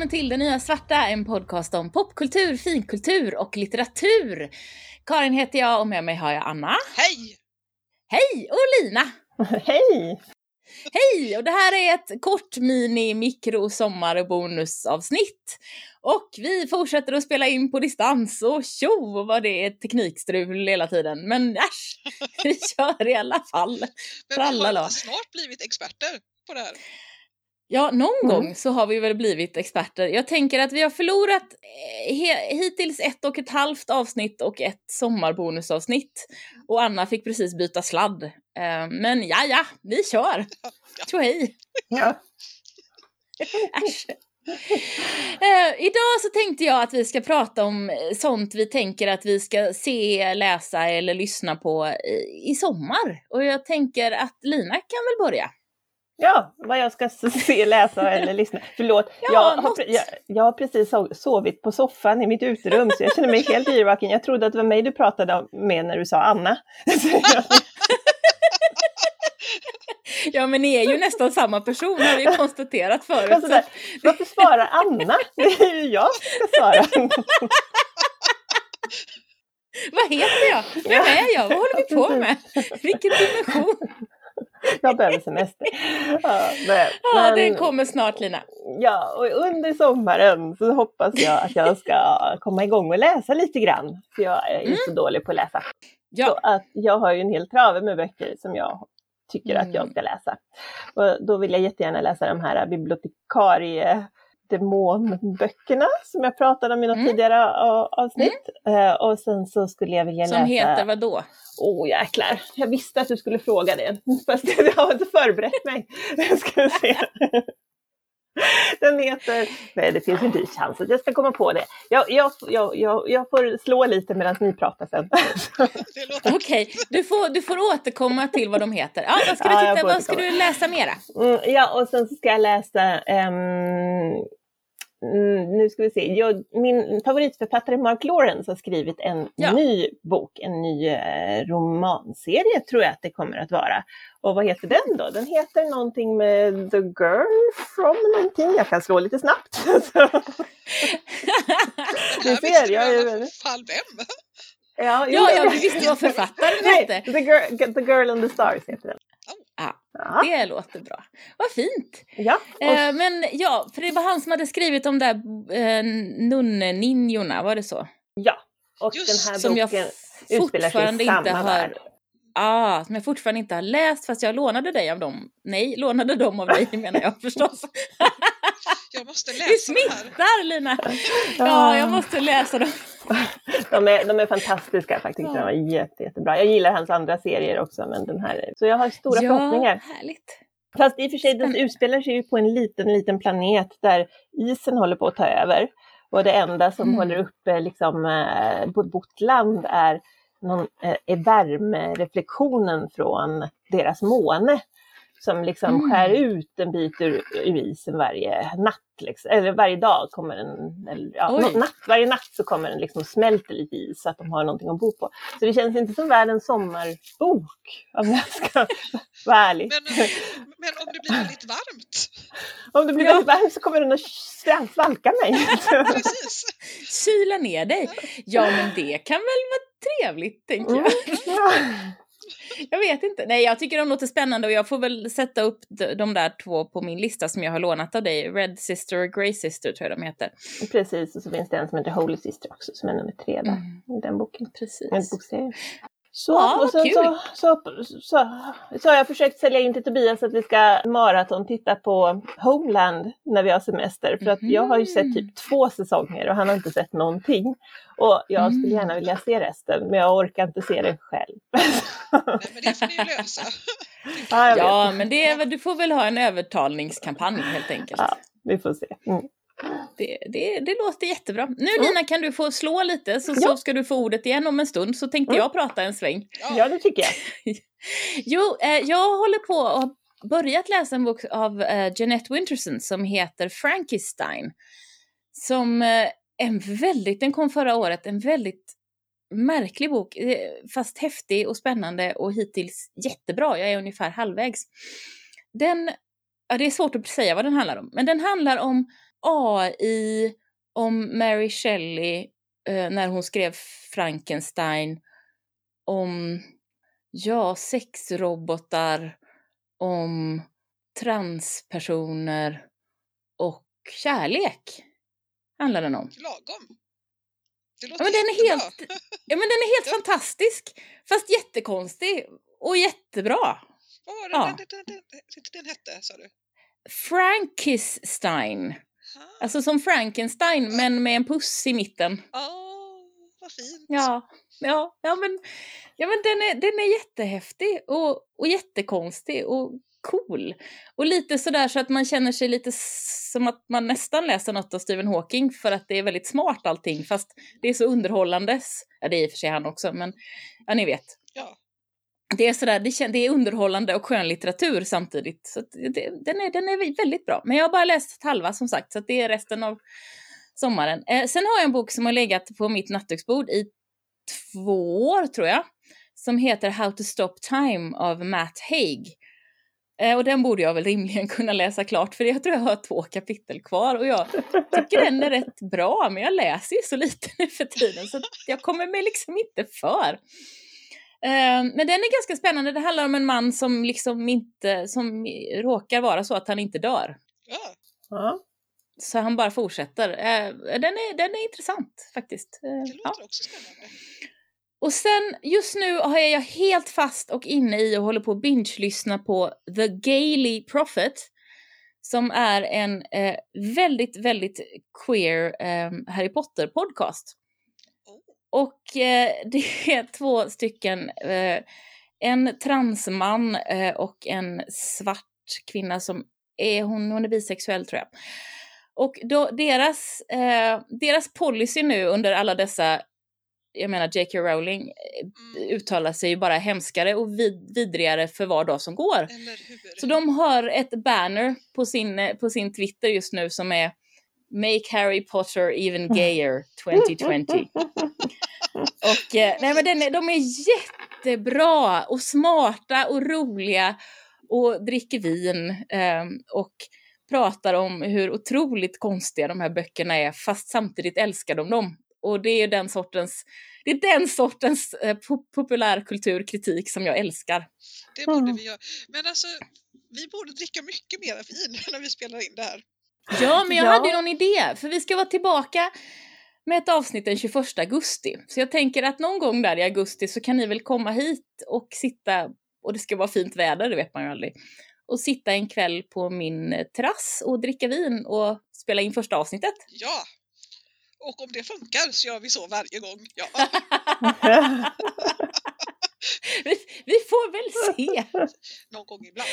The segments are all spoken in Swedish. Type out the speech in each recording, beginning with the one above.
välkommen till Det Nya Svarta, en podcast om popkultur, finkultur och litteratur. Karin heter jag och med mig har jag Anna. Hej! Hej! Och Lina. Hej! Hej! Och det här är ett kort mini mikro sommar bonusavsnitt. Och vi fortsätter att spela in på distans och tjo vad det är teknikstrul hela tiden. Men äsch, vi kör i alla fall. Men vi har snart blivit experter på det här. Ja, någon Mm. gång så har vi väl blivit experter. Jag tänker att vi har förlorat eh, hittills ett och ett halvt avsnitt och ett sommarbonusavsnitt. Och Anna fick precis byta sladd. Eh, men ja, ja, vi kör! Tjohej! Ja. Äsch. Eh, idag så tänkte jag att vi ska prata om sånt vi tänker att vi ska se, läsa eller lyssna på i, i sommar. Och jag tänker att Lina kan väl börja? Ja, vad jag ska se, läsa eller lyssna. Förlåt, Ja, jag, har, jag, jag har precis so- sovit på soffan i mitt uterum så jag känner mig helt yrvaken. Jag trodde att det var mig du pratade med när du sa Anna. Ja, men ni är ju nästan samma person har vi konstaterat förut. Alltså, Så där, varför svarar Anna? Det är ju jag som ska svara. vad heter jag? Vem är jag? Vad håller vi på med? Vilken dimension? Jag behöver semester. Ja, men, Ja, den kommer snart Lina. Ja, och under sommaren så hoppas jag att jag ska komma igång och läsa lite grann. För jag är ju så dålig på att läsa. Så Ja, att jag har ju en hel trave med böcker som jag tycker att jag Mm. ska läsa. Och då vill jag jättegärna läsa de här bibliotekarie demonböckerna som jag pratade om i något Mm. tidigare avsnitt. Eh, och sen så skulle jag vilja som läsa... heter vad då? Åh jäklar, jag visste att du skulle fråga det. Fast jag har inte förberett mig. Jag ska se. Den heter... Nej, det finns inte en chans att jag ska komma på det. Jag, jag, jag, jag, jag får slå lite medan ni pratar sen. Okej, du, får, du får återkomma till vad de heter. Ja, vad ska du, Ja, jag titta, vad ska du läsa mera? Mm, ja, och sen ska jag läsa... ehm, mm, nu ska vi se. Jag, min favoritförfattare Mark Lawrence har skrivit en Ja. ny bok, en ny eh, romanserie tror jag att det kommer att vara. Och vad heter den då? Den heter någonting med The Girl from någonting. Jag kan slå lite snabbt. här ser, jag är väldigt- fall vem. Ja, Ja, ja, du visste vad författaren hette. the, girl, the Girl and the Stars heter den. Ja, Ja, det låter bra. Vad fint! ja. Och, Eh, men ja, för det var han som hade skrivit de där eh, nunneninjorna, var det så? ja. och Just den här Som jag boken utspelar sig i fortfarande samma inte har... värld. Ah, som jag fortfarande inte har läst fast jag lånade dig av dem. Nej, lånade dem av dig menar jag förstås. Jag måste Du läsa här. smittar Lina! Ja, jag måste läsa dem. De är, de är fantastiska faktiskt. Ja. De var jätte, jättebra. Jag gillar hans andra serier också, men den här är... Så jag har stora ja, förhoppningar. härligt. Fast i och för sig, den utspelar sig ju på en liten, liten planet där isen håller på att ta över. Och det enda som Mm. håller uppe liksom, eh, bebott land är, någon, eh, är värmereflektionen från deras måne. Som liksom Mm. skär ut en bit ur, ur isen varje natt. Liksom. Eller varje dag kommer den, eller, ja, natt, varje natt så kommer den liksom smälter lite is så att de har någonting att bo på. Så det känns inte som världens sommarbok om jag ska vara ärlig. Men, men om det blir väldigt varmt. Om det blir Ja. väldigt varmt så kommer den att svalka mig. Precis. Kyla ner dig. Ja, men det kan väl vara trevligt, tänker jag. Mm. Ja. Jag vet inte. Nej, jag tycker de låter spännande och jag får väl sätta upp de, där två på min lista som jag har lånat av dig. Red Sister och Grey Sister tror jag de heter. Precis, och så finns det en som heter Holy Sister också som är nummer tre där, Mm. i den boken. Precis. En bokserie. Så, Ja, och sen kul. så, så, så, så har jag försökt sälja in till Tobias att vi ska maraton titta på Homeland när vi har semester. För att jag har ju sett Mhm. typ två säsonger och han har inte sett någonting. Och jag skulle Mm. gärna vilja se resten, men jag orkar inte se den själv. Nej, men det får ni ju lösa. ja. Ja, men det är, du får väl ha en övertalningskampanj helt enkelt. Ja. Vi får se. Mm. Det, det, det låter jättebra. Nu Lina kan du få slå lite så, så Ja. ska du få ordet igen om en stund så tänkte Mm. jag prata en sväng. Ja, det tycker jag. Jo, eh, jag håller på och har börjat läsa en bok av eh, Jeanette Winterson som heter Frankenstein. Som eh, en väldigt, den kom förra året, en väldigt märklig bok, eh, fast häftig och spännande och hittills jättebra. Jag är ungefär halvvägs. Den, ja det är svårt att säga vad den handlar om, men den handlar om AI om Mary Shelley eh, när hon skrev Frankenstein. Om, ja, sexrobotar, om transpersoner och kärlek. Handlar den om. Lagom. Det Ja, låter men den är jättebra. helt, ja, men den är helt Ja. fantastisk. Fast jättekonstig och jättebra. Vad var det Ja. den, den, den, den, hette, sa du? Frankisstein. Alltså som Frankenstein men med en puss i mitten. ah, vad fint. Ja, ja, ja men, ja, men den, är, den är jättehäftig och, och jättekonstig och cool. Och lite sådär så att man känner sig lite som att man nästan läser något av Stephen Hawking för att det är väldigt smart allting fast det är så underhållande. Ja, det är i och för sig han också men ja, ni vet. Ja. Det är, sådär, det, det är underhållande och skönlitteratur samtidigt. Så det, den, är, den är väldigt bra. Men jag har bara läst halva som sagt, så att det är resten av sommaren. Eh, sen har jag en bok som har legat på mitt nattduksbord i två år, tror jag. Som heter How to stop time av Matt Haig. Eh, och den borde jag väl rimligen kunna läsa klart, för jag tror jag har två kapitel kvar. Och jag tycker den är rätt bra, men jag läser ju så lite nu för tiden, så jag kommer mig liksom inte för. Eh, Men den är ganska spännande. Det handlar om en man som liksom inte, som råkar vara så att han inte dör. Ja, Ja. Så han bara fortsätter. Eh, Den är, den är intressant faktiskt. Eh, det Ja. låter också spännande. Och sen just nu har jag helt fast och inne i och håller på att binge-lyssna på The Gaily Prophet. Som är en eh, väldigt, väldigt queer eh, Harry Potter-podcast. Och eh, det är två stycken, eh, en transman eh, och en svart kvinna som är, hon, hon är bisexuell tror jag. Och då, deras, eh, deras policy nu under alla dessa, jag menar J.K. Rowling Mm. uttalar sig ju bara hemskare och vid, vidrigare för var dag som går. Så de har ett banner på sin, eh, på sin Twitter just nu som är Make Harry Potter even gayer 2020. Och eh, nej men den de är jättebra och smarta och roliga och dricker vin eh, och pratar om hur otroligt konstiga de här böckerna är fast samtidigt älskar de dem. Och det är den sortens, det är den sortens eh, po- populärkulturkritik som jag älskar. Det borde Mm. vi göra. Men alltså, vi borde dricka mycket mer vin när vi spelar in det här. Ja, men jag Ja. hade ju någon idé, för vi ska vara tillbaka med ett avsnitt den 21 augusti. Så jag tänker att någon gång där i augusti så kan ni väl komma hit och sitta, och det ska vara fint väder, det vet man ju aldrig, och sitta en kväll på min eh, terrass och dricka vin och spela in första avsnittet. Ja! Och om det funkar så gör vi så varje gång. Ja, vi, får väl se. någon gång ibland.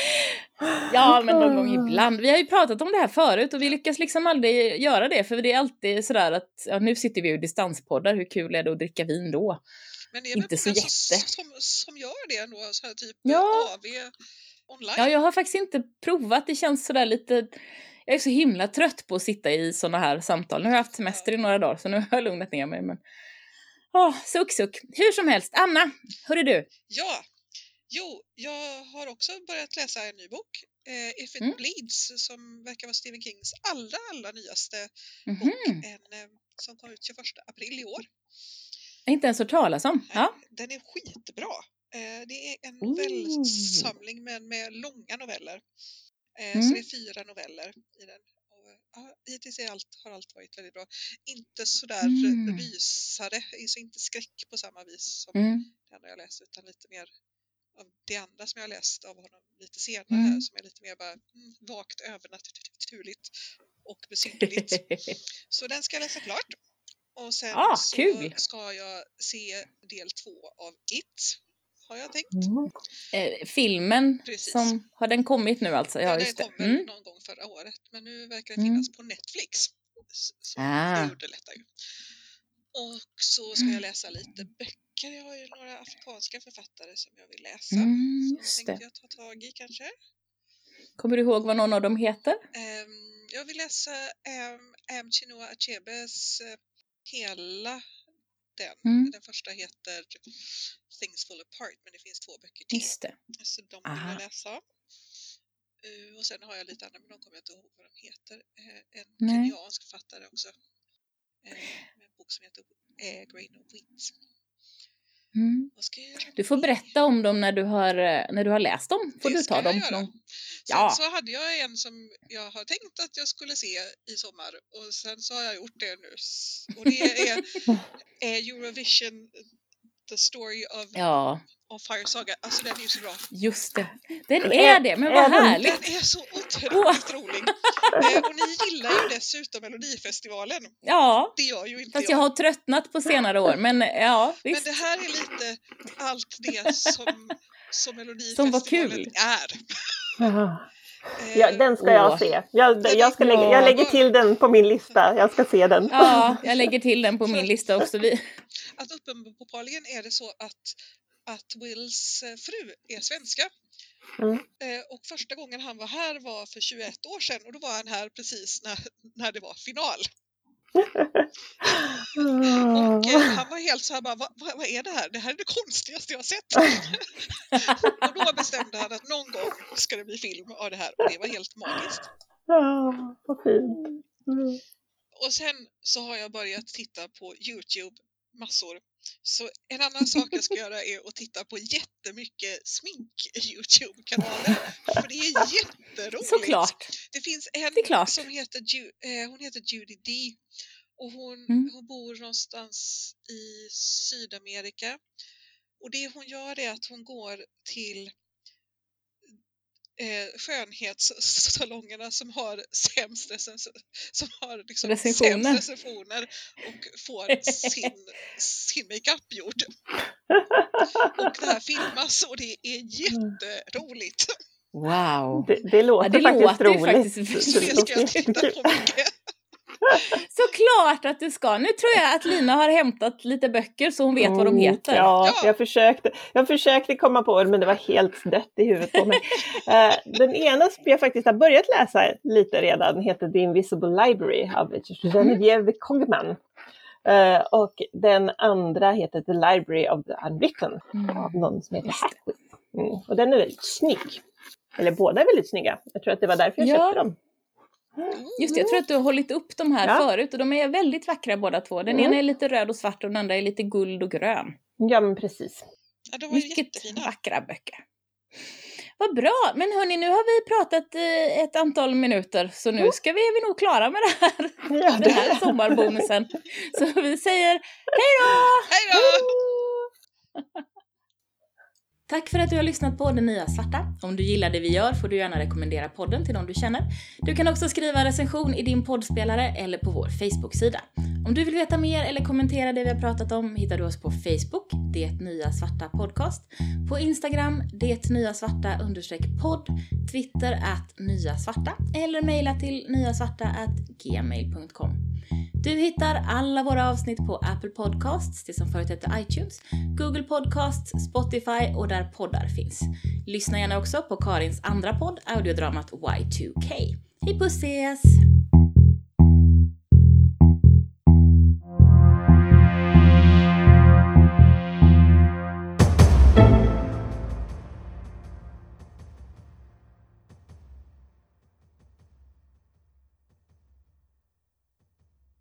Ja, men någon gång ibland. Vi har ju pratat om det här förut och vi lyckas liksom aldrig göra det, för det är alltid sådär att ja, nu sitter vi ju i distanspoddar, hur kul är det att dricka vin då? Men det är Inte väl så jätte. som, som, gör det ändå, så här typ Ja. AV online. Ja, jag har faktiskt inte provat. Det känns sådär lite... Jag är så himla trött på att sitta i såna här samtal. Nu har jag haft semester i några dagar så nu har jag lugnat ner mig. Men... Åh, suck, suck. Hur som helst, Anna, hörru du. Ja, jo, jag har också börjat läsa en ny bok, eh, If it Mm. bleeds, som verkar vara Stephen Kings allra, allra nyaste Mhm. bok, en, eh, som kom ut 21 april i år. Inte ens hört talas om. Ja. Den är skitbra. Eh, det är en novellsamling men med långa noveller. Mm. Så det är fyra noveller i den. Ja, hittills allt, har allt varit väldigt bra. Inte sådär Mm. rysare, så inte skräck på samma vis som Mm. andra jag läst utan lite mer av det andra som jag läst av honom lite senare Mm. som är lite mer bara mm, vagt övernaturligt och besynnerligt. Så den ska jag läsa klart. Och sen Ah, så kul. ska jag se del två av It, har jag tänkt. Mm. Eh, filmen, Precis. som, har den kommit nu alltså? Ja, den just det. kom väl Mm. någon gång förra året, men nu verkar det Mm. finnas på Netflix. Så Ah. det underlättar ju. Och så ska jag läsa lite böcker. Jag har ju några afrikanska författare som jag vill läsa. Mm, som just tänkte det. jag ta tag i kanske. Kommer du ihåg vad någon av dem heter? Ehm, jag vill läsa um, Am Chinua Achebes eh, hela den. Mm. Den första heter Things Fall Apart men det finns två böcker till. Just det. Så de vill Aha. jag läsa. Eh, och sen har jag lite andra, men de kommer jag inte ihåg vad de heter. Eh, en Nej. kenyansk författare också. Eh, med en bok som heter eh, Grain of Wheat. Mm. Du får berätta om dem när du har, eh, när du har läst dem. Får Det du ta dem. göra. någon- Sen Ja. så hade jag en som jag har tänkt att jag skulle se i sommar och sen så har jag gjort det nu. Och det är, är Eurovision The Story of, Ja, of Fire Saga. Alltså den är ju så bra. just det. Den Men är det, men vad härligt. Den är så otroligt rolig. Eh, Och ni gillar ju dessutom Melodifestivalen. Ja, Det gör ju inte fast jag. jag har tröttnat på senare år. Men ja, Men visst. det här är lite allt det som, som Melodifestivalen Som var kul. är. Ja. Eh, Ja, den ska jag Åh. se. Jag, jag, ska lägga, jag lägger till den på min lista. Jag ska se den. Ja, jag lägger till den på min lista också. Vi... att uppenbarligen är det så att, att Wills eh, fru är svenska. Mm. Eh, och första gången han var här var för 21 år sedan och då var han här precis när, när det var final. Och eh, han var helt så här bara, vad, vad, är det här? Det här är det konstigaste jag sett. och då bestämde han att någon gång ska det bli film av det här och det var helt magiskt. Ja, vad fint. Mm. Och sen så har jag börjat titta på Youtube massor. Så en annan sak jag ska göra är att titta på jättemycket smink-Youtube-kanaler. För det är jätteroligt. Såklart. Det finns en Det som heter, Ju, eh, hon heter Judy D. Och hon, Mm. hon bor någonstans i Sydamerika. Och det hon gör är att hon går till eh, skönhetssalongerna som har sämst, som har liksom Recensioner. sämst recensioner och får sin, sin makeup gjord. Och det här filmas och det är jätteroligt. Wow. Det, det låter det faktiskt låter roligt. faktiskt- det ska jag titta på mycket. Såklart att du ska. Nu tror jag att Lina har hämtat lite böcker så hon vet vad de Mm, heter. Ja, Ja. Jag, försökte, jag försökte komma på det men det var helt dött i huvudet på mig. Eh, den ena som jag faktiskt har börjat läsa lite redan heter The Invisible Library av Genevieve Cogman. Eh, och den andra heter The Library of the Unwritten Mm. av någon som heter. Mm. Och den är väldigt snygg. Eller båda är väldigt snygga. Jag tror att det var därför jag Ja. köpte dem. Just det, jag tror att du har hållit upp de här Ja. förut och de är väldigt vackra båda två. Den Mm. ena är lite röd och svart och den andra är lite guld och grön. Ja men precis. Ja, de var Mycket jättefina. vackra böcker. Vad bra! Men hörni, nu har vi pratat eh, ett antal minuter så nu ska vi, är vi nog klara med det här, Ja, den här sommarbonusen. Så vi säger hej då! Hej då! Tack för att du har lyssnat på Det Nya Svarta. Om du gillar det vi gör får du gärna rekommendera podden till någon du känner. Du kan också skriva recension i din poddspelare eller på vår Facebook-sida. Om du vill veta mer eller kommentera det vi har pratat om hittar du oss på Facebook, Det Nya Svarta Podcast, på Instagram, Det Nya Svarta podd, Twitter att Nya Svarta eller mejla till nyasvarta at gmail.com. Du hittar alla våra avsnitt på Apple Podcasts, det som förut hette iTunes, Google Podcasts, Spotify och där poddar finns. Lyssna gärna också på Karins andra podd, audiodramat Y2K. Hej puss ses!